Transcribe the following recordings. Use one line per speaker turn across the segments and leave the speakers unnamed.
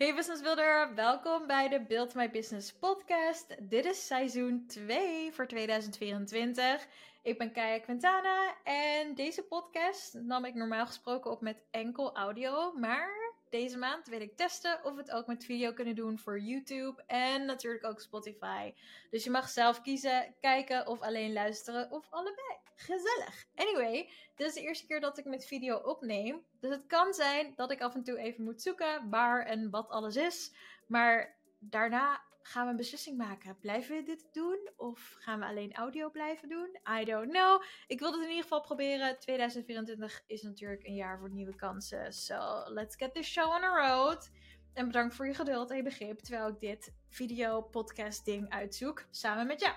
Hey businessbuilder, welkom bij de Build My Business podcast. Dit is seizoen 2 voor 2024. Ik ben Kaya Quintana en deze podcast nam ik normaal gesproken op met enkel audio, maar deze maand wil ik testen of we het ook met video kunnen doen voor YouTube en natuurlijk ook Spotify. Dus je mag zelf kiezen, kijken of alleen luisteren of allebei. Gezellig. Anyway, dit is de eerste keer dat ik met video opneem. Dus het kan zijn dat ik af en toe even moet zoeken waar en wat alles is. Maar daarna gaan we een beslissing maken. Blijven we dit doen of gaan we alleen audio blijven doen? I don't know. Ik wil het in ieder geval proberen. 2024 is natuurlijk een jaar voor nieuwe kansen. So let's get this show on the road. En bedankt voor je geduld en je begrip terwijl ik dit video podcast ding uitzoek samen met jou.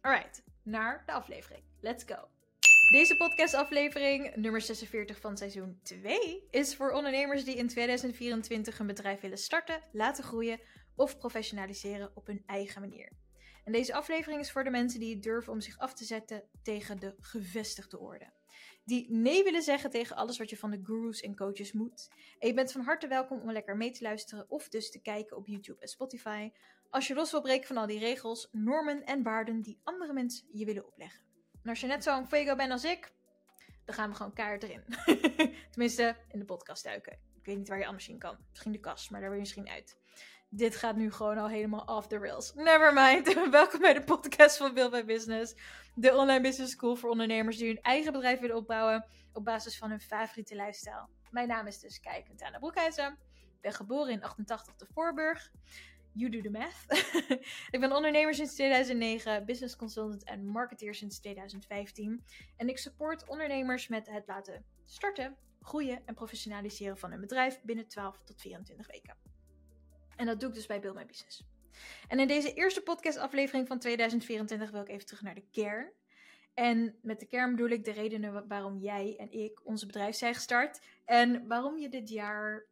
Alright, naar de aflevering. Let's go. Deze podcastaflevering, nummer 46 van seizoen 2, is voor ondernemers die in 2024 een bedrijf willen starten, laten groeien of professionaliseren op hun eigen manier. En deze aflevering is voor de mensen die durven om zich af te zetten tegen de gevestigde orde. Die nee willen zeggen tegen alles wat je van de gurus en coaches moet. En je bent van harte welkom om lekker mee te luisteren of dus te kijken op YouTube en Spotify. Als je los wil breken van al die regels, normen en waarden die andere mensen je willen opleggen. En als je net zo'n fuego bent als ik, dan gaan we gewoon kaart erin. Tenminste, in de podcast duiken. Ik weet niet waar je anders in kan. Misschien de kast, maar daar wil je misschien uit dit gaat nu gewoon al helemaal off the rails. Never mind. Welkom bij de podcast van Build My Business. De online business school voor ondernemers die hun eigen bedrijf willen opbouwen op basis van hun favoriete lifestyle. Mijn naam is dus Kijk Tana Broekhuizen. Ik ben geboren in 88 de Voorburg. You do the math. ik ben ondernemer sinds 2009, business consultant en marketeer sinds 2015. En ik support ondernemers met het laten starten, groeien en professionaliseren van hun bedrijf binnen 12 tot 24 weken. En dat doe ik dus bij Build My Business. En in deze eerste podcastaflevering van 2024 wil ik even terug naar de kern. En met de kern bedoel ik de redenen waarom jij en ik onze bedrijf zijn gestart. En waarom je dit jaar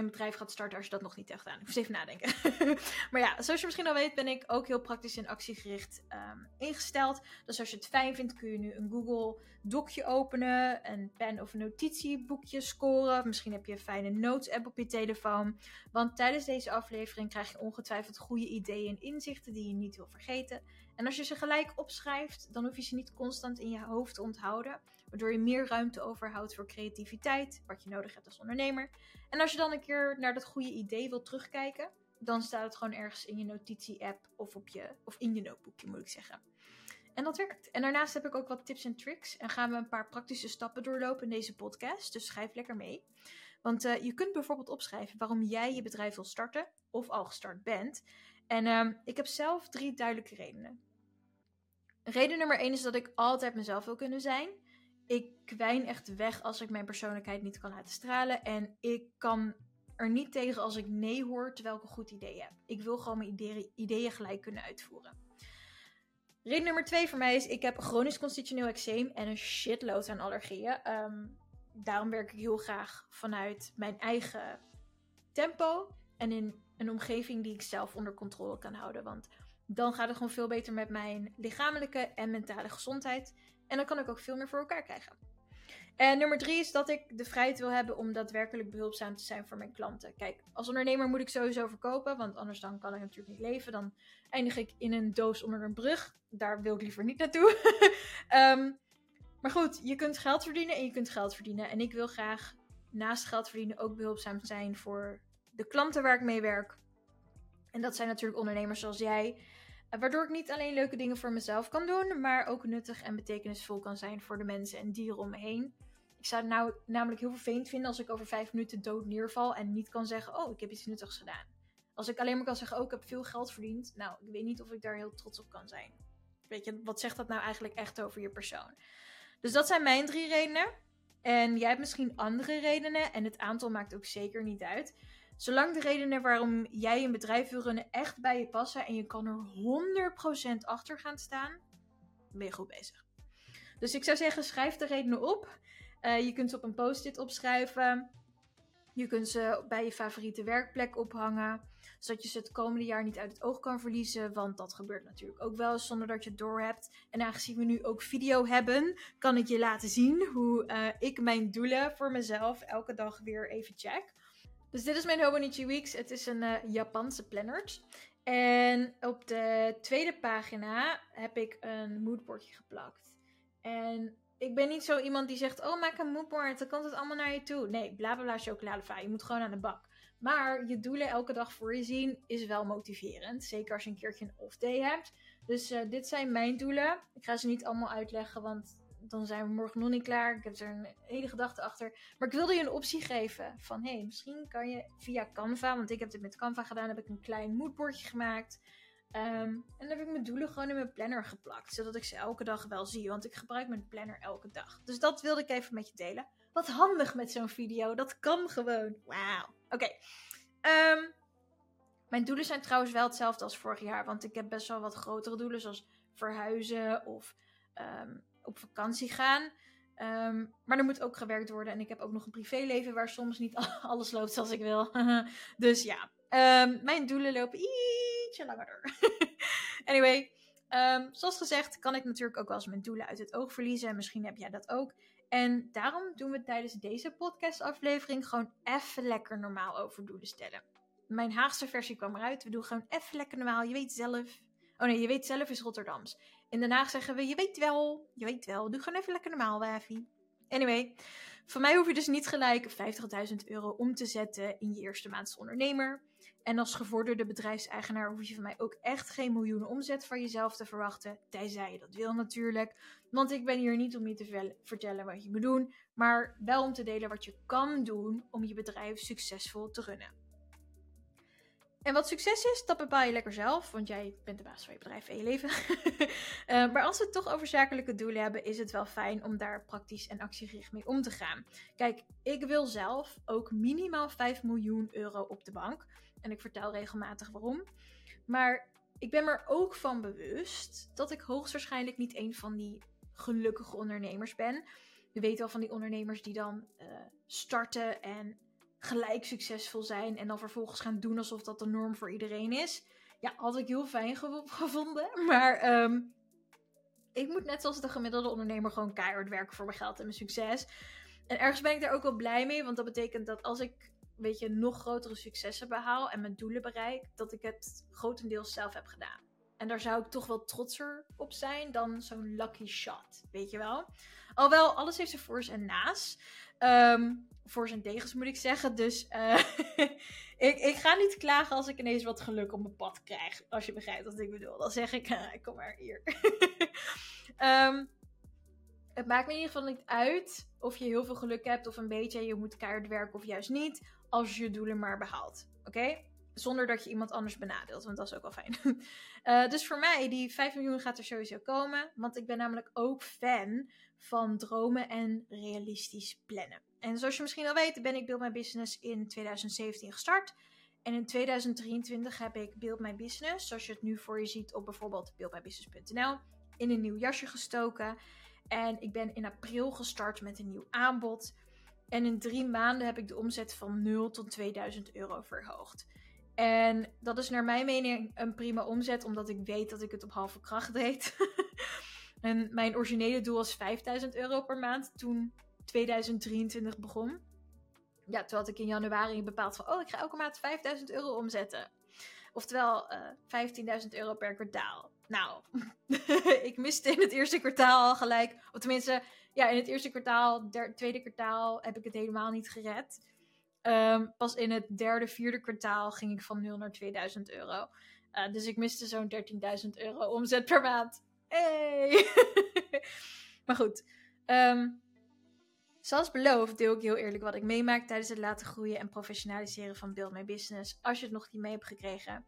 een bedrijf gaat starten als je dat nog niet hebt gedaan. Ik moest even nadenken. maar ja, zoals je misschien al weet, ben ik ook heel praktisch en actiegericht um, ingesteld. Dus als je het fijn vindt, kun je nu een Google Docje openen, een pen of een notitieboekje scoren. Misschien heb je een fijne notes app op je telefoon. Want tijdens deze aflevering krijg je ongetwijfeld goede ideeën en inzichten die je niet wil vergeten. En als je ze gelijk opschrijft, dan hoef je ze niet constant in je hoofd te onthouden. Waardoor je meer ruimte overhoudt voor creativiteit, wat je nodig hebt als ondernemer. En als je dan een keer naar dat goede idee wilt terugkijken, dan staat het gewoon ergens in je notitie-app of, op je, of in je notebookje, moet ik zeggen. En dat werkt. En daarnaast heb ik ook wat tips en tricks. En gaan we een paar praktische stappen doorlopen in deze podcast. Dus schrijf lekker mee. Want uh, je kunt bijvoorbeeld opschrijven waarom jij je bedrijf wil starten of al gestart bent. En uh, ik heb zelf drie duidelijke redenen. Reden nummer één is dat ik altijd mezelf wil kunnen zijn ik kwijn echt weg als ik mijn persoonlijkheid niet kan laten stralen. En ik kan er niet tegen als ik nee hoor terwijl ik een goed idee heb. Ik wil gewoon mijn ideeën, gelijk kunnen uitvoeren. Reden nummer twee voor mij is: ik heb chronisch constitutioneel eczeem en een shitload aan allergieën. Ehm, daarom werk ik heel graag vanuit mijn eigen tempo en in een omgeving die ik zelf onder controle kan houden. Want dan gaat het gewoon veel beter met mijn lichamelijke en mentale gezondheid. En dan kan ik ook veel meer voor elkaar krijgen. En nummer drie is dat ik de vrijheid wil hebben om daadwerkelijk behulpzaam te zijn voor mijn klanten. Kijk, als ondernemer moet ik sowieso verkopen, want anders dan kan ik natuurlijk niet leven. Dan eindig ik in een doos onder een brug. Daar wil ik liever niet naartoe. um, maar goed, je kunt geld verdienen en je kunt geld verdienen. En ik wil graag naast geld verdienen ook behulpzaam zijn voor de klanten waar ik mee werk. En dat zijn natuurlijk ondernemers zoals jij. Waardoor ik niet alleen leuke dingen voor mezelf kan doen, maar ook nuttig en betekenisvol kan zijn voor de mensen en dieren om me heen. Ik zou het nou namelijk heel vervelend vinden als ik over vijf minuten dood neerval en niet kan zeggen: Oh, ik heb iets nuttigs gedaan. Als ik alleen maar kan zeggen: Oh, ik heb veel geld verdiend. Nou, ik weet niet of ik daar heel trots op kan zijn. Weet je, wat zegt dat nou eigenlijk echt over je persoon? Dus dat zijn mijn drie redenen. En jij hebt misschien andere redenen en het aantal maakt ook zeker niet uit. Zolang de redenen waarom jij een bedrijf wil runnen echt bij je passen en je kan er 100% achter gaan staan, ben je goed bezig. Dus ik zou zeggen, schrijf de redenen op. Uh, je kunt ze op een post-it opschrijven. Je kunt ze bij je favoriete werkplek ophangen. Zodat je ze het komende jaar niet uit het oog kan verliezen. Want dat gebeurt natuurlijk ook wel zonder dat je het doorhebt. En aangezien we nu ook video hebben, kan ik je laten zien hoe uh, ik mijn doelen voor mezelf elke dag weer even check. Dus dit is mijn Hobonichi Weeks. Het is een uh, Japanse planner. En op de tweede pagina heb ik een moodboardje geplakt. En ik ben niet zo iemand die zegt: Oh, maak een moodboard, dan komt het allemaal naar je toe. Nee, bla bla bla. Je moet gewoon aan de bak. Maar je doelen elke dag voor je zien is wel motiverend. Zeker als je een keertje een off-day hebt. Dus uh, dit zijn mijn doelen. Ik ga ze niet allemaal uitleggen, want dan zijn we morgen nog niet klaar. Ik heb er een hele gedachte achter. Maar ik wilde je een optie geven. Van hey, misschien kan je via Canva. Want ik heb dit met Canva gedaan. Heb ik een klein moodboardje gemaakt. Um, en dan heb ik mijn doelen gewoon in mijn planner geplakt. Zodat ik ze elke dag wel zie. Want ik gebruik mijn planner elke dag. Dus dat wilde ik even met je delen. Wat handig met zo'n video. Dat kan gewoon. Wauw. Oké. Um, mijn doelen zijn trouwens wel hetzelfde als vorig jaar. Want ik heb best wel wat grotere doelen. Zoals verhuizen of um, op vakantie gaan. Um, maar er moet ook gewerkt worden. En ik heb ook nog een privéleven waar soms niet alles loopt zoals ik wil. dus ja, um, mijn doelen lopen ietsje langer door. anyway, um, zoals gezegd kan ik natuurlijk ook wel eens mijn doelen uit het oog verliezen. Misschien heb jij dat ook. En daarom doen we tijdens deze podcastaflevering gewoon even lekker normaal over doelen stellen. Mijn Haagse versie kwam eruit. We doen gewoon even lekker normaal. Je weet zelf. Oh nee, je weet zelf is Rotterdams. In Haag zeggen we, je weet wel, je weet wel. Doe gewoon even lekker normaal, Wafi. Anyway, van mij hoef je dus niet gelijk 50.000 euro om te zetten in je eerste maand als ondernemer. En als gevorderde bedrijfseigenaar hoef je van mij ook echt geen miljoenen omzet van jezelf te verwachten. Tenzij je dat wil natuurlijk. Want ik ben hier niet om je te vertellen wat je moet doen, maar wel om te delen wat je kan doen om je bedrijf succesvol te runnen. En wat succes is, dat bepaal je lekker zelf, want jij bent de baas van je bedrijf en je leven. uh, maar als we het toch over zakelijke doelen hebben, is het wel fijn om daar praktisch en actiegericht mee om te gaan. Kijk, ik wil zelf ook minimaal 5 miljoen euro op de bank. En ik vertel regelmatig waarom. Maar ik ben me er ook van bewust dat ik hoogstwaarschijnlijk niet een van die gelukkige ondernemers ben. Je weet wel van die ondernemers die dan uh, starten en gelijk succesvol zijn en dan vervolgens gaan doen alsof dat de norm voor iedereen is. Ja, had ik heel fijn gevonden. Maar um, ik moet net zoals de gemiddelde ondernemer gewoon keihard werken voor mijn geld en mijn succes. En ergens ben ik daar ook wel blij mee, want dat betekent dat als ik weet je, nog grotere successen behaal en mijn doelen bereik, dat ik het grotendeels zelf heb gedaan. En daar zou ik toch wel trotser op zijn dan zo'n lucky shot, weet je wel. Alhoewel, alles heeft zijn voor's en na's. Um, voor zijn tegens moet ik zeggen. Dus uh, ik, ik ga niet klagen als ik ineens wat geluk op mijn pad krijg. Als je begrijpt wat ik bedoel. Dan zeg ik, uh, kom maar hier. um, het maakt me in ieder geval niet uit of je heel veel geluk hebt of een beetje. Je moet keihard werken of juist niet. Als je je doelen maar behaalt. Oké? Zonder dat je iemand anders benadeelt. Want dat is ook wel fijn. uh, dus voor mij, die 5 miljoen gaat er sowieso komen. Want ik ben namelijk ook fan van dromen en realistisch plannen. En zoals je misschien al weet, ben ik Build My Business in 2017 gestart. En in 2023 heb ik Build My Business, zoals je het nu voor je ziet op bijvoorbeeld buildmybusiness.nl, in een nieuw jasje gestoken. En ik ben in april gestart met een nieuw aanbod. En in drie maanden heb ik de omzet van 0 tot 2000 euro verhoogd. En dat is naar mijn mening een prima omzet, omdat ik weet dat ik het op halve kracht deed. en mijn originele doel was 5000 euro per maand toen 2023 begon. Ja, toen had ik in januari bepaald van, oh, ik ga elke maand 5000 euro omzetten. Oftewel uh, eh, 15.000 euro per kwartaal. Nou, ik miste in het eerste kwartaal al gelijk. Of tenminste, ja, in het eerste kwartaal, tweede kwartaal heb ik het helemaal niet gered. Um, pas in het derde, vierde kwartaal ging ik van 0 naar 2000 euro. Uh, dus ik miste zo'n 13.000 euro omzet per maand. Hey! maar goed. Um, Zoals beloofd deel ik heel eerlijk wat ik meemaak tijdens het laten groeien en professionaliseren van Build My Business. Als je het nog niet mee hebt gekregen.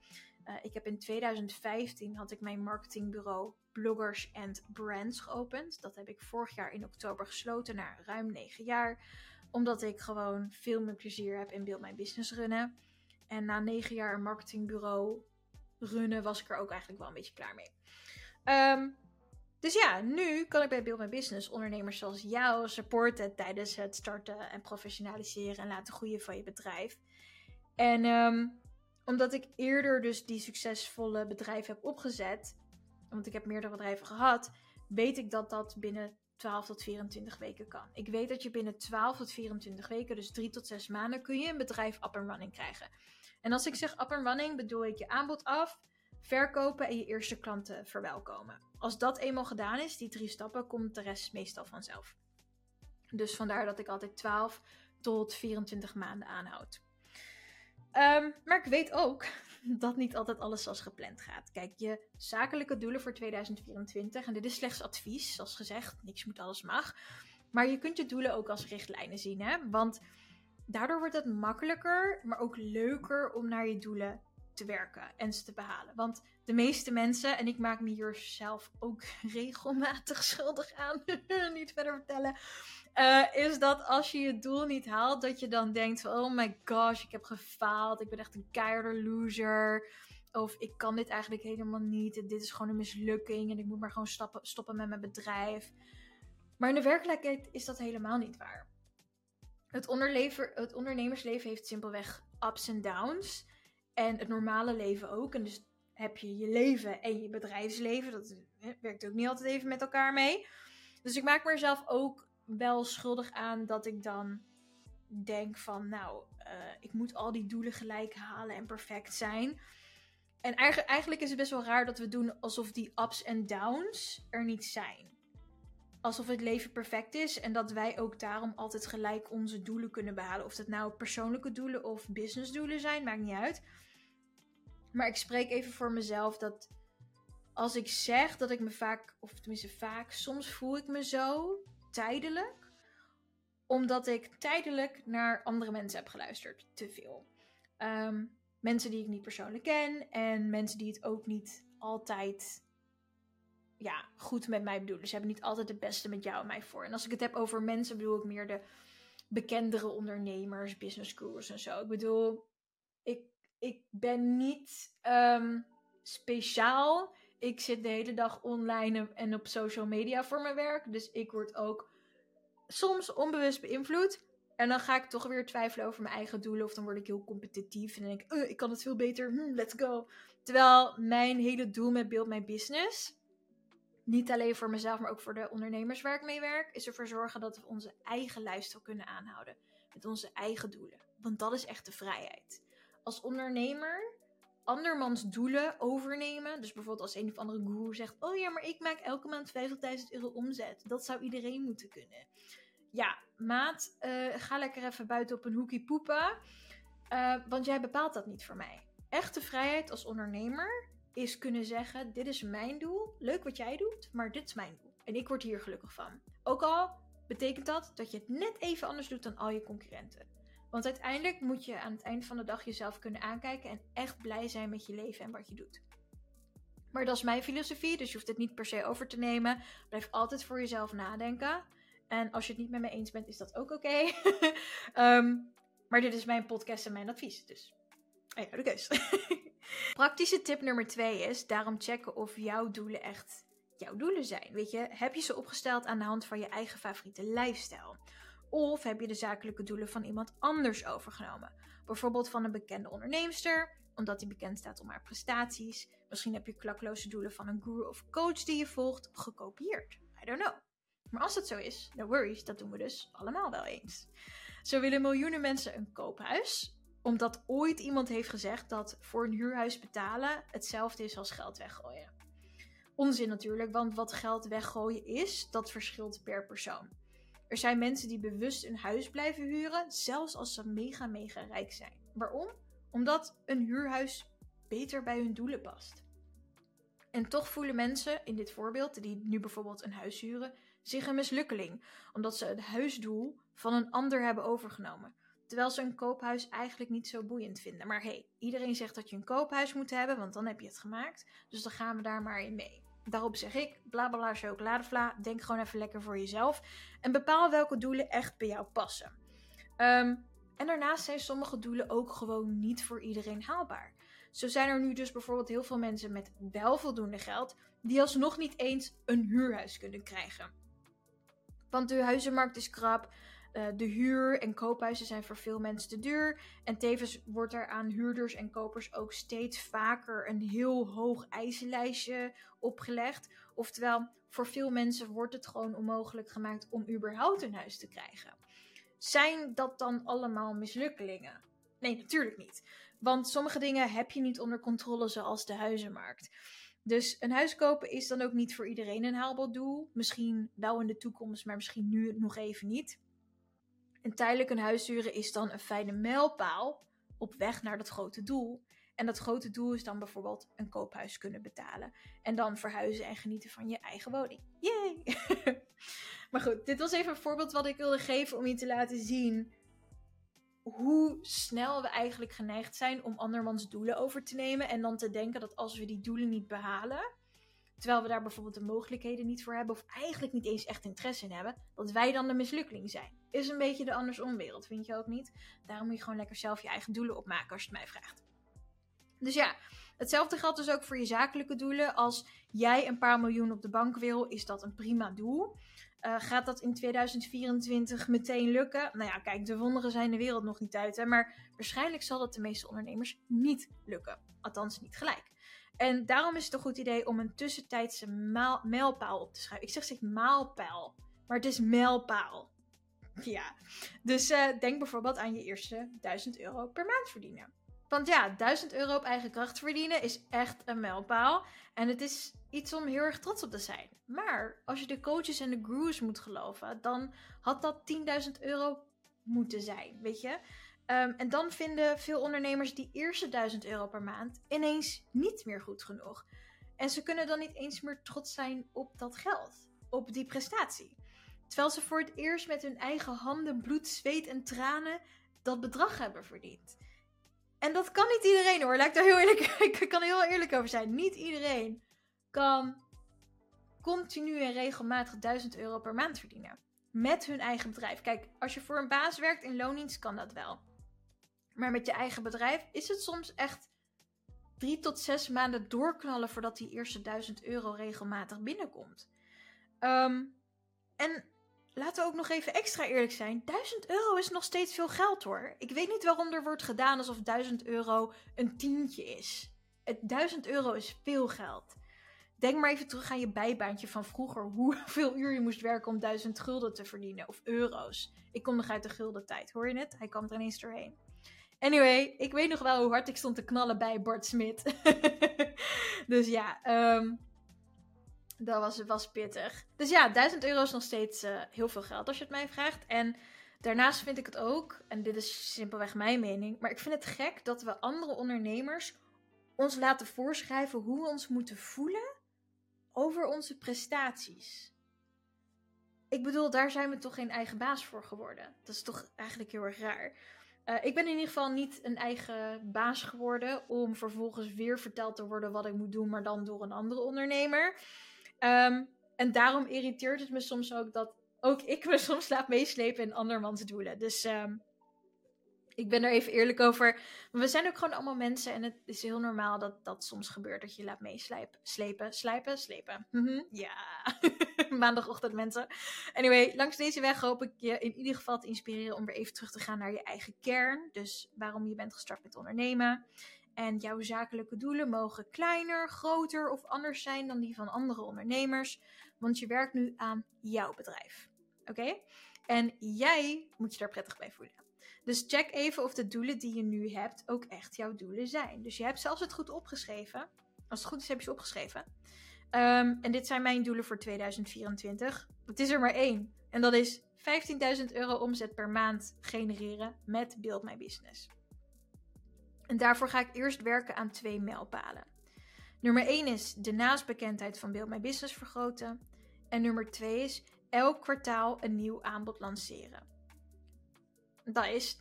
Uh, ik heb in 2015 had ik mijn marketingbureau Bloggers and Brands geopend. Dat heb ik vorig jaar in oktober gesloten na ruim 9 jaar. Omdat ik gewoon veel meer plezier heb in Build My Business runnen. En na 9 jaar een marketingbureau runnen was ik er ook eigenlijk wel een beetje klaar mee. Um, dus ja, nu kan ik bij Build My Business ondernemers zoals jou supporten tijdens het starten en professionaliseren en laten groeien van je bedrijf. En um, omdat ik eerder dus die succesvolle bedrijven heb opgezet, want ik heb meerdere bedrijven gehad, weet ik dat dat binnen 12 tot 24 weken kan. Ik weet dat je binnen 12 tot 24 weken, dus 3 tot 6 maanden, kun je een bedrijf up and running krijgen. En als ik zeg up and running, bedoel ik je aanbod af, verkopen en je eerste klanten verwelkomen. Als dat eenmaal gedaan is, die drie stappen, komt de rest meestal vanzelf. Dus vandaar dat ik altijd 12 tot 24 maanden aanhoud. Ehm, maar ik weet ook dat niet altijd alles zoals gepland gaat. Kijk, je zakelijke doelen voor 2024, en dit is slechts advies, zoals gezegd, niks moet, alles mag. Maar je kunt je doelen ook als richtlijnen zien, hè? Want daardoor wordt het makkelijker, maar ook leuker om naar je doelen te werken en ze te behalen. Want de meeste mensen, en ik maak me hier zelf ook regelmatig schuldig aan, niet verder vertellen, uh, is dat als je je doel niet haalt, dat je dan denkt van, oh my gosh, ik heb gefaald, ik ben echt een keiharde loser. Of ik kan dit eigenlijk helemaal niet, dit is gewoon een mislukking en ik moet maar gewoon stoppen, stoppen met mijn bedrijf. Maar in de werkelijkheid is dat helemaal niet waar. Het, het ondernemersleven heeft simpelweg ups en downs. En het normale leven ook. En dus heb je je leven en je bedrijfsleven. Dat werkt ook niet altijd even met elkaar mee. Dus ik maak mezelf ook wel schuldig aan dat ik dan denk van, nou, uh, ik moet al die doelen gelijk halen en perfect zijn. En eigenlijk, eigenlijk is het best wel raar dat we doen alsof die ups en downs er niet zijn. Alsof het leven perfect is en dat wij ook daarom altijd gelijk onze doelen kunnen behalen. Of dat nou persoonlijke doelen of businessdoelen zijn, maakt niet uit. Maar ik spreek even voor mezelf dat als ik zeg dat ik me vaak, of tenminste vaak, soms voel ik me zo tijdelijk. Omdat ik tijdelijk naar andere mensen heb geluisterd. Te veel. Ehm, mensen die ik niet persoonlijk ken. En mensen die het ook niet altijd ja, goed met mij bedoelen. Ze hebben niet altijd het beste met jou en mij voor. En als ik het heb over mensen, bedoel ik meer de bekendere ondernemers, business gurus en zo. Ik bedoel, ik, ik ben niet ehm, speciaal ik zit de hele dag online en op social media voor mijn werk. Dus ik word ook soms onbewust beïnvloed. En dan ga ik toch weer twijfelen over mijn eigen doelen. Of dan word ik heel competitief. En dan denk ik, uh, ik kan het veel beter. Hm, let's go. Terwijl mijn hele doel met Build My Business. Niet alleen voor mezelf, maar ook voor de ondernemers waar ik mee werk. Is ervoor zorgen dat we onze eigen lifestyle kunnen aanhouden. Met onze eigen doelen. Want dat is echt de vrijheid. Als ondernemer andermans doelen overnemen. Dus bijvoorbeeld als een of andere guru zegt: Oh ja, maar ik maak elke maand 50.000 euro omzet. Dat zou iedereen moeten kunnen. Ja, maat, uh, ga lekker even buiten op een hoekie poepen. Uh, want jij bepaalt dat niet voor mij. Echte vrijheid als ondernemer is kunnen zeggen: Dit is mijn doel. Leuk wat jij doet, maar dit is mijn doel. En ik word hier gelukkig van. Ook al betekent dat dat je het net even anders doet dan al je concurrenten. Want uiteindelijk moet je aan het eind van de dag jezelf kunnen aankijken en echt blij zijn met je leven en wat je doet. Maar dat is mijn filosofie, dus je hoeft het niet per se over te nemen. Blijf altijd voor jezelf nadenken. En als je het niet met me eens bent, is dat ook oké. Ehm, maar dit is mijn podcast en mijn advies. Dus ja, de keus. Praktische tip nummer twee is daarom checken of jouw doelen echt jouw doelen zijn. Weet je, heb je ze opgesteld aan de hand van je eigen favoriete lifestyle? Of heb je de zakelijke doelen van iemand anders overgenomen? Bijvoorbeeld van een bekende onderneemster, omdat die bekend staat om haar prestaties. Misschien heb je klakloze doelen van een guru of coach die je volgt gekopieerd. I don't know. Maar als het zo is, no worries, dat doen we dus allemaal wel eens. Zo willen miljoenen mensen een koophuis, omdat ooit iemand heeft gezegd dat voor een huurhuis betalen hetzelfde is als geld weggooien. Onzin natuurlijk, want wat geld weggooien is, dat verschilt per persoon. Er zijn mensen die bewust een huis blijven huren, zelfs als ze mega mega rijk zijn. Waarom? Omdat een huurhuis beter bij hun doelen past. En toch voelen mensen in dit voorbeeld, die nu bijvoorbeeld een huis huren, zich een mislukkeling, omdat ze het huisdoel van een ander hebben overgenomen. Terwijl ze een koophuis eigenlijk niet zo boeiend vinden. Maar hey, iedereen zegt dat je een koophuis moet hebben, want dan heb je het gemaakt. Dus dan gaan we daar maar in mee. Daarop zeg ik, bla bla chocoladevla, denk gewoon even lekker voor jezelf. En bepaal welke doelen echt bij jou passen. Ehm, en daarnaast zijn sommige doelen ook gewoon niet voor iedereen haalbaar. Zo zijn er nu dus bijvoorbeeld heel veel mensen met wel voldoende geld die alsnog niet eens een huurhuis kunnen krijgen. Want de huizenmarkt is krap. Uh, de huur en koophuizen zijn voor veel mensen te duur. En tevens wordt er aan huurders en kopers ook steeds vaker een heel hoog eisenlijstje opgelegd. Oftewel, voor veel mensen wordt het gewoon onmogelijk gemaakt om überhaupt een huis te krijgen. Zijn dat dan allemaal mislukkelingen? Nee, natuurlijk niet. Want sommige dingen heb je niet onder controle, zoals de huizenmarkt. Dus een huis kopen is dan ook niet voor iedereen een haalbaar doel. Misschien wel in de toekomst, maar misschien nu nog even niet. En tijdelijk een huis huren is dan een fijne mijlpaal op weg naar dat grote doel. En dat grote doel is dan bijvoorbeeld een koophuis kunnen betalen. En dan verhuizen en genieten van je eigen woning. Yay! maar goed, dit was even een voorbeeld wat ik wilde geven om je te laten zien hoe snel we eigenlijk geneigd zijn om andermans doelen over te nemen. En dan te denken dat als we die doelen niet behalen, terwijl we daar bijvoorbeeld de mogelijkheden niet voor hebben, of eigenlijk niet eens echt interesse in hebben, dat wij dan de mislukking zijn. Is een beetje de andersomwereld, vind je ook niet? Daarom moet je gewoon lekker zelf je eigen doelen opmaken als je het mij vraagt. Dus ja, hetzelfde geldt dus ook voor je zakelijke doelen. Als jij een paar miljoen op de bank wil, is dat een prima doel. Uh, gaat dat in 2024 meteen lukken? Nou ja, kijk, de wonderen zijn de wereld nog niet uit. Hè? Maar waarschijnlijk zal dat de meeste ondernemers niet lukken. Althans, niet gelijk. En daarom is het een goed idee om een tussentijdse mijlpaal op te schrijven. Ik zeg zeg maalpaal, maar het is mijlpaal. Ja, dus uh, denk bijvoorbeeld aan je eerste 1000 euro per maand verdienen. Want ja, 1000 euro op eigen kracht verdienen is echt een mijlpaal. En het is iets om heel erg trots op te zijn. Maar als je de coaches en de gurus moet geloven, dan had dat 10.000 euro moeten zijn, weet je? Um, en dan vinden veel ondernemers die eerste 1000 euro per maand ineens niet meer goed genoeg. En ze kunnen dan niet eens meer trots zijn op dat geld, op die prestatie. Terwijl ze voor het eerst met hun eigen handen, bloed, zweet en tranen dat bedrag hebben verdiend. En dat kan niet iedereen hoor. Laat ik daar heel eerlijk, ik kan heel eerlijk over zijn. Niet iedereen kan continu en regelmatig 1000 euro per maand verdienen. Met hun eigen bedrijf. Kijk, als je voor een baas werkt in loondienst kan dat wel. Maar met je eigen bedrijf is het soms echt drie tot zes maanden doorknallen voordat die eerste 1000 euro regelmatig binnenkomt. Um, en laten we ook nog even extra eerlijk zijn. 1000 euro is nog steeds veel geld hoor. Ik weet niet waarom er wordt gedaan alsof 1000 euro een tientje is. 1000 euro is veel geld. Denk maar even terug aan je bijbaantje van vroeger. Hoeveel uur je moest werken om 1000 gulden te verdienen. Of euro's. Ik kom nog uit de gulden tijd. Hoor je het? Hij kwam er ineens doorheen. Anyway, ik weet nog wel hoe hard ik stond te knallen bij Bart Smit. dus ja, um, dat was, was pittig. Dus ja, 1000 euro is nog steeds uh, heel veel geld als je het mij vraagt. En daarnaast vind ik het ook, en dit is simpelweg mijn mening, maar ik vind het gek dat we andere ondernemers ons laten voorschrijven hoe we ons moeten voelen over onze prestaties. Ik bedoel, daar zijn we toch geen eigen baas voor geworden. Dat is toch eigenlijk heel erg raar. Uh, ik ben in ieder geval niet een eigen baas geworden om vervolgens weer verteld te worden wat ik moet doen, maar dan door een andere ondernemer. Um, en daarom irriteert het me soms ook dat ook ik me soms laat meeslepen in andermans doelen. Dus um, ik ben er even eerlijk over. We zijn ook gewoon allemaal mensen en het is heel normaal dat dat soms gebeurt dat je laat meeslepen. Slepen, slijpen, slepen. -hmm. Ja, maandagochtend mensen. Anyway, langs deze weg hoop ik je in ieder geval te inspireren om weer even terug te gaan naar je eigen kern. Dus waarom je bent gestart met ondernemen. En jouw zakelijke doelen mogen kleiner, groter of anders zijn dan die van andere ondernemers, want je werkt nu aan jouw bedrijf. Oké? En jij moet je daar prettig bij voelen. Dus check even of de doelen die je nu hebt ook echt jouw doelen zijn. Dus je hebt zelfs het goed opgeschreven. Als het goed is, heb je ze opgeschreven. Um, en dit zijn mijn doelen voor 2024. Het is er maar één. En dat is 15.000 euro omzet per maand genereren met Build My Business. En daarvoor ga ik eerst werken aan twee mijlpalen. Nummer 1 is de naastbekendheid van Build My Business vergroten. En nummer 2 is elk kwartaal een nieuw aanbod lanceren. Dat is.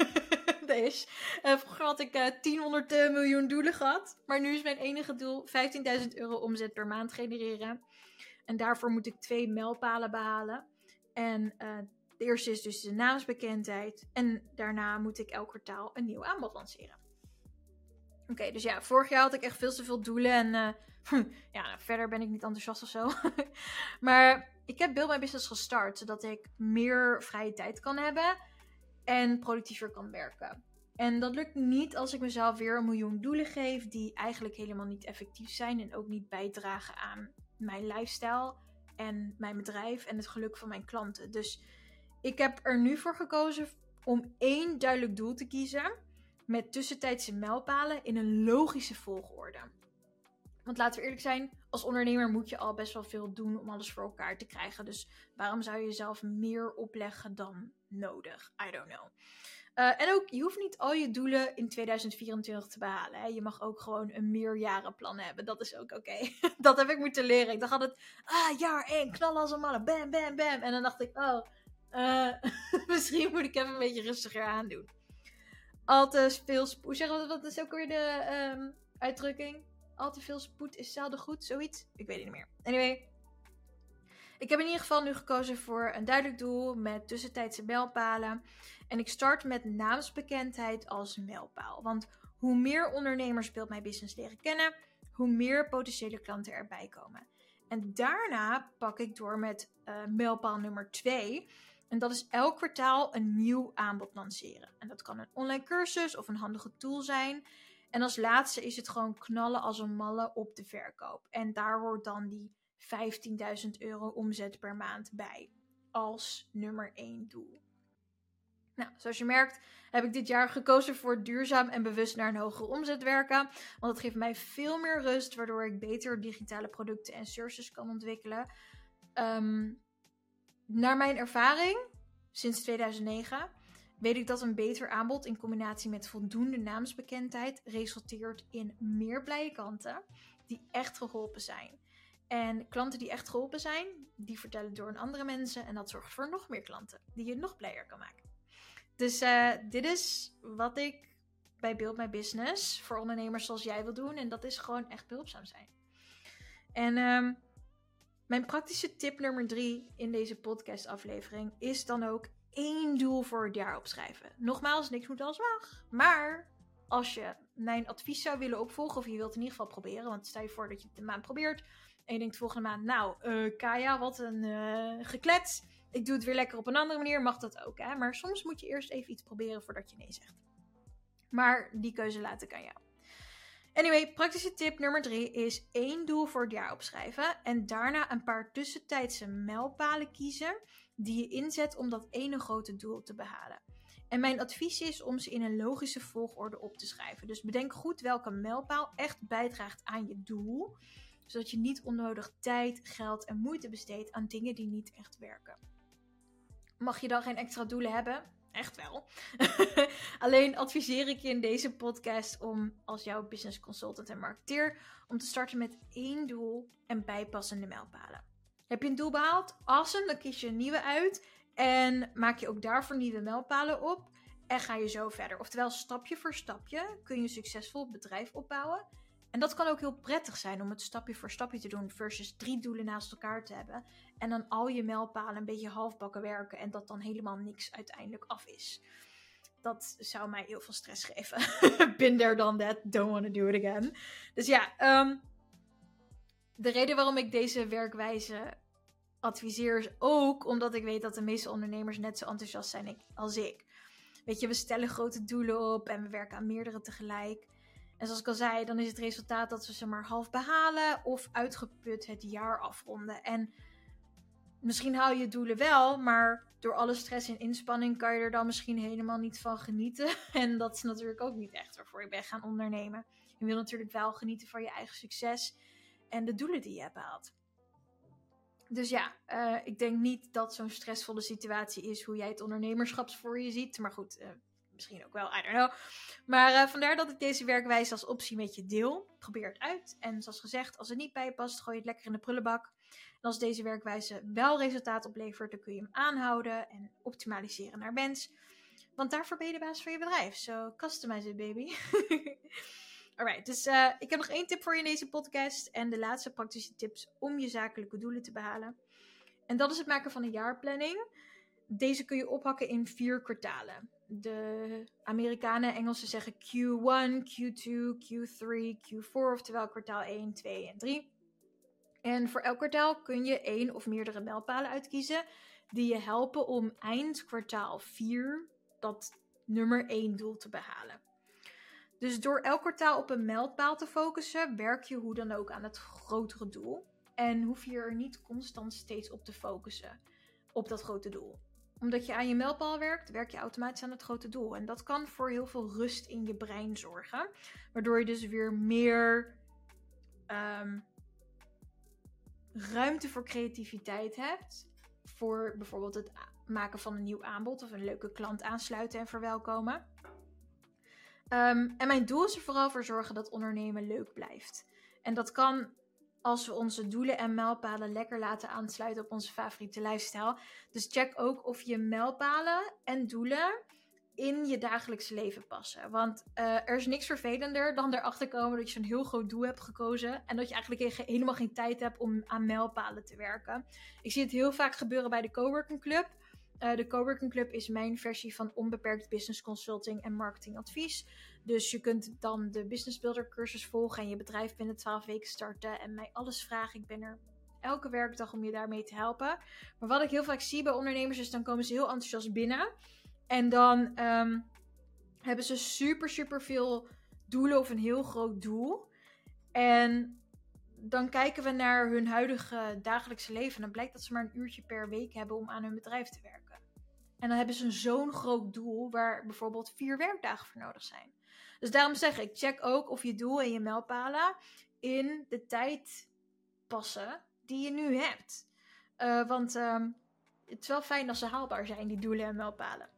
dat is. Uh, vroeger had ik uh, 1000 uh, miljoen doelen gehad. Maar nu is mijn enige doel 15.000 euro omzet per maand genereren. En daarvoor moet ik twee mijlpalen behalen. En de eerste is dus de naamsbekendheid. En daarna moet ik elk kwartaal een nieuw aanbod lanceren. Oké, dus ja, vorig jaar had ik echt veel te veel doelen. En ja, nou, verder ben ik niet enthousiast of zo. maar ik heb Build My Business gestart, zodat ik meer vrije tijd kan hebben en productiever kan werken. En dat lukt niet als ik mezelf weer een miljoen doelen geef die eigenlijk helemaal niet effectief zijn en ook niet bijdragen aan mijn lifestyle en mijn bedrijf en het geluk van mijn klanten. Dus ik heb er nu voor gekozen om één duidelijk doel te kiezen met tussentijdse mijlpalen in een logische volgorde. Want laten we eerlijk zijn, als ondernemer moet je al best wel veel doen om alles voor elkaar te krijgen. Dus waarom zou je jezelf meer opleggen dan nodig? I don't know. Uh, en ook, je hoeft niet al je doelen in 2024 te behalen. Hè. Je mag ook gewoon een meerjarenplan hebben. Dat is ook oké. dat heb ik moeten leren. Ik dacht altijd, ah, jaar 1, knallen als een malle. Bam, bam, bam. En dan dacht ik, oh, uh, misschien moet ik even een beetje rustiger aandoen. Al te veel spoed. Zeg, wat is ook weer de um, uitdrukking? Al te veel spoed is zelden goed, zoiets. Ik weet het niet meer. Anyway, ik heb in ieder geval nu gekozen voor een duidelijk doel met tussentijdse mijlpalen. En ik start met naamsbekendheid als mijlpaal. Want hoe meer ondernemers Build My Business leren kennen, hoe meer potentiële klanten erbij komen. En daarna pak ik door met uh, mijlpaal nummer 2. En dat is elk kwartaal een nieuw aanbod lanceren. En dat kan een online cursus of een handige tool zijn. En als laatste is het gewoon knallen als een malle op de verkoop. En daar hoort dan die 15.000 euro omzet per maand bij. Als nummer 1 doel. Nou, zoals je merkt heb ik dit jaar gekozen voor duurzaam en bewust naar een hogere omzet werken. Want het geeft mij veel meer rust, waardoor ik beter digitale producten en services kan ontwikkelen. Um, naar mijn ervaring, sinds 2009, weet ik dat een beter aanbod in combinatie met voldoende naamsbekendheid resulteert in meer blije klanten die echt geholpen zijn. En klanten die echt geholpen zijn, die vertellen door aan andere mensen en dat zorgt voor nog meer klanten die je nog blijer kan maken. Dus uh, dit is wat ik bij Build My Business voor ondernemers zoals jij wil doen en dat is gewoon echt behulpzaam zijn. En um, mijn praktische tip nummer drie in deze podcastaflevering is dan ook één doel voor het jaar opschrijven. Nogmaals, niks moet als mag. Maar als je mijn advies zou willen opvolgen, of je wilt in ieder geval proberen, want stel je voor dat je het een maand probeert en je denkt volgende maand, nou, uh, Kaya, wat een uh, geklets. Ik doe het weer lekker op een andere manier, mag dat ook. Hè? Maar soms moet je eerst even iets proberen voordat je nee zegt. Maar die keuze laat ik aan jou. Anyway, praktische tip nummer 3 is één doel voor het jaar opschrijven en daarna een paar tussentijdse mijlpalen kiezen die je inzet om dat ene grote doel te behalen. En mijn advies is om ze in een logische volgorde op te schrijven. Dus bedenk goed welke mijlpaal echt bijdraagt aan je doel, zodat je niet onnodig tijd, geld en moeite besteedt aan dingen die niet echt werken. Mag je dan geen extra doelen hebben? Echt wel. Alleen adviseer ik je in deze podcast om als jouw business consultant en marketeer om te starten met één doel en bijpassende mijlpalen. Heb je een doel behaald? Awesome, dan kies je een nieuwe uit en maak je ook daarvoor nieuwe mijlpalen op en ga je zo verder. Oftewel, stapje voor stapje kun je een succesvol bedrijf opbouwen. En dat kan ook heel prettig zijn om het stapje voor stapje te doen versus drie doelen naast elkaar te hebben. En dan al je mijlpalen een beetje halfbakken werken en dat dan helemaal niks uiteindelijk af is. Dat zou mij heel veel stress geven. There, done that. Don't want to do it again. Dus ja, um, de reden waarom ik deze werkwijze adviseer is ook omdat ik weet dat de meeste ondernemers net zo enthousiast zijn als ik. Weet je, we stellen grote doelen op en we werken aan meerdere tegelijk. En zoals ik al zei, dan is het resultaat dat we ze maar half behalen of uitgeput het jaar afronden. En misschien haal je doelen wel, maar door alle stress en inspanning kan je er dan misschien helemaal niet van genieten. En dat is natuurlijk ook niet echt waarvoor je bent gaan ondernemen. Je wil natuurlijk wel genieten van je eigen succes en de doelen die je hebt behaald. Dus ja, uh, ik denk niet dat zo'n stressvolle situatie is hoe jij het ondernemerschap voor je ziet. Maar goed, uh, misschien ook wel, I don't know. Maar uh, vandaar dat ik deze werkwijze als optie met je deel. Probeer het uit. En zoals gezegd, als het niet bij je past, gooi je het lekker in de prullenbak. En als deze werkwijze wel resultaat oplevert, dan kun je hem aanhouden en optimaliseren naar wens. Want daarvoor ben je de baas van je bedrijf. So customize it, baby. Alright, dus uh, ik heb nog één tip voor je in deze podcast. En de laatste praktische tips om je zakelijke doelen te behalen. En dat is het maken van een jaarplanning. Deze kun je ophakken in vier kwartalen. de Amerikanen en Engelsen zeggen Q1, Q2, Q3, Q4, oftewel kwartaal 1, 2 en 3. En voor elk kwartaal kun je één of meerdere mijlpalen uitkiezen die je helpen om eind kwartaal 4 dat nummer 1 doel te behalen. Dus door elk kwartaal op een mijlpaal te focussen, werk je hoe dan ook aan het grotere doel. En hoef je er niet constant steeds op te focussen, op dat grote doel. Omdat je aan je mijlpaal werkt, werk je automatisch aan het grote doel. En dat kan voor heel veel rust in je brein zorgen. Waardoor je dus weer meer um, ruimte voor creativiteit hebt. Voor bijvoorbeeld het maken van een nieuw aanbod of een leuke klant aansluiten en verwelkomen. Um, en mijn doel is er vooral voor zorgen dat ondernemen leuk blijft. En dat kan als we onze doelen en mijlpalen lekker laten aansluiten op onze favoriete lifestyle. Dus check ook of je mijlpalen en doelen in je dagelijkse leven passen. Want uh, er is niks vervelender dan erachter komen dat je een heel groot doel hebt gekozen. En dat je eigenlijk helemaal geen tijd hebt om aan mijlpalen te werken. Ik zie het heel vaak gebeuren bij de Coworking Club. Uh, de Coworking Club is mijn versie van onbeperkt business consulting en marketingadvies. Dus je kunt dan de Business Builder cursus volgen en je bedrijf binnen 12 weken starten en mij alles vragen. Ik ben er elke werkdag om je daarmee te helpen. Maar wat ik heel vaak zie bij ondernemers is dan komen ze heel enthousiast binnen. En dan um, hebben ze super, super veel doelen of een heel groot doel. En dan kijken we naar hun huidige dagelijkse leven. En dan blijkt dat ze maar een uurtje per week hebben om aan hun bedrijf te werken. En dan hebben ze zo'n groot doel waar bijvoorbeeld vier werkdagen voor nodig zijn. Dus daarom zeg ik, check ook of je doel en je mijlpalen in de tijd passen die je nu hebt. Uh, want uh, het is wel fijn als ze haalbaar zijn, die doelen en mijlpalen.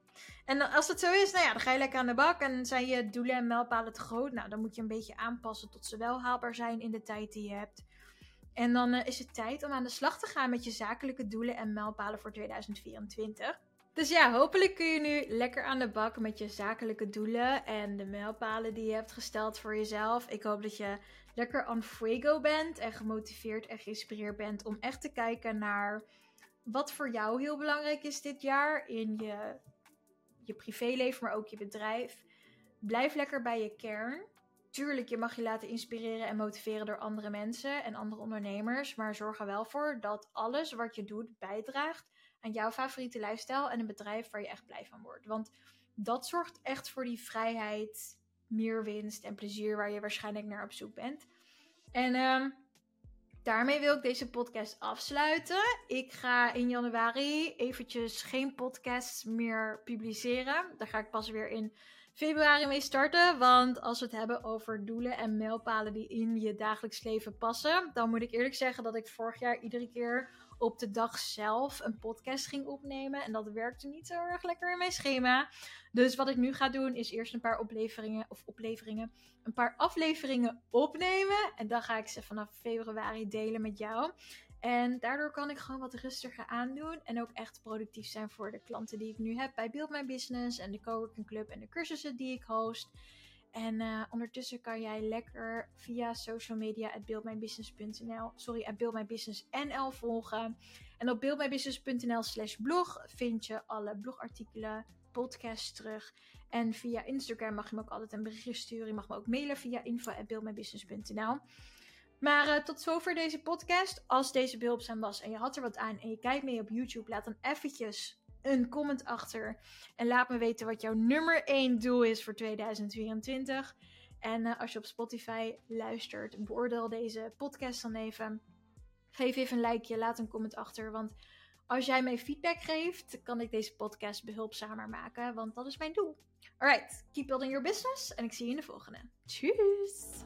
En als dat zo is, nou ja, dan ga je lekker aan de bak. En zijn je doelen en mijlpalen te groot? Nou, dan moet je een beetje aanpassen tot ze wel haalbaar zijn in de tijd die je hebt. En dan uh, is het tijd om aan de slag te gaan met je zakelijke doelen en mijlpalen voor 2024. Dus ja, hopelijk kun je nu lekker aan de bak met je zakelijke doelen en de mijlpalen die je hebt gesteld voor jezelf. Ik hoop dat je lekker on fuego bent en gemotiveerd en geïnspireerd bent om echt te kijken naar wat voor jou heel belangrijk is dit jaar in je, je privéleven, maar ook je bedrijf. Blijf lekker bij je kern. Tuurlijk, je mag je laten inspireren en motiveren door andere mensen en andere ondernemers, maar zorg er wel voor dat alles wat je doet bijdraagt aan jouw favoriete lifestyle en een bedrijf waar je echt blij van wordt. Want dat zorgt echt voor die vrijheid, meer winst en plezier waar je waarschijnlijk naar op zoek bent. En um, daarmee wil ik deze podcast afsluiten. Ik ga in januari eventjes geen podcasts meer publiceren. Daar ga ik pas weer in februari mee starten. Want als we het hebben over doelen en mijlpalen die in je dagelijks leven passen, dan moet ik eerlijk zeggen dat ik vorig jaar iedere keer op de dag zelf een podcast ging opnemen. En dat werkte niet zo erg lekker in mijn schema. Dus wat ik nu ga doen is eerst een paar opleveringen of opleveringen, een paar afleveringen opnemen. En dan ga ik ze vanaf februari delen met jou. En daardoor kan ik gewoon wat rustiger aandoen. En ook echt productief zijn voor de klanten die ik nu heb bij Build My Business en de Coworking Club en de cursussen die ik host. En uh, ondertussen kan jij lekker via social media at buildmybusiness.nl, sorry, at volgen. En op buildmybusiness.nl slash blog vind je alle blogartikelen, podcasts terug. En via Instagram mag je me ook altijd een berichtje sturen. Je mag me ook mailen via info at buildmybusiness.nl. Maar uh, tot zover deze podcast. Als deze behulpzaam was en je had er wat aan en je kijkt mee op YouTube, laat dan eventjes een comment achter. En laat me weten wat jouw nummer 1 doel is voor 2024. En uh, als je op Spotify luistert, beoordeel deze podcast dan even. Geef even een likeje, laat een comment achter. Want als jij mij feedback geeft, kan ik deze podcast behulpzamer maken. Want dat is mijn doel. Alright, keep building your business. En ik zie je in de volgende. Tjus!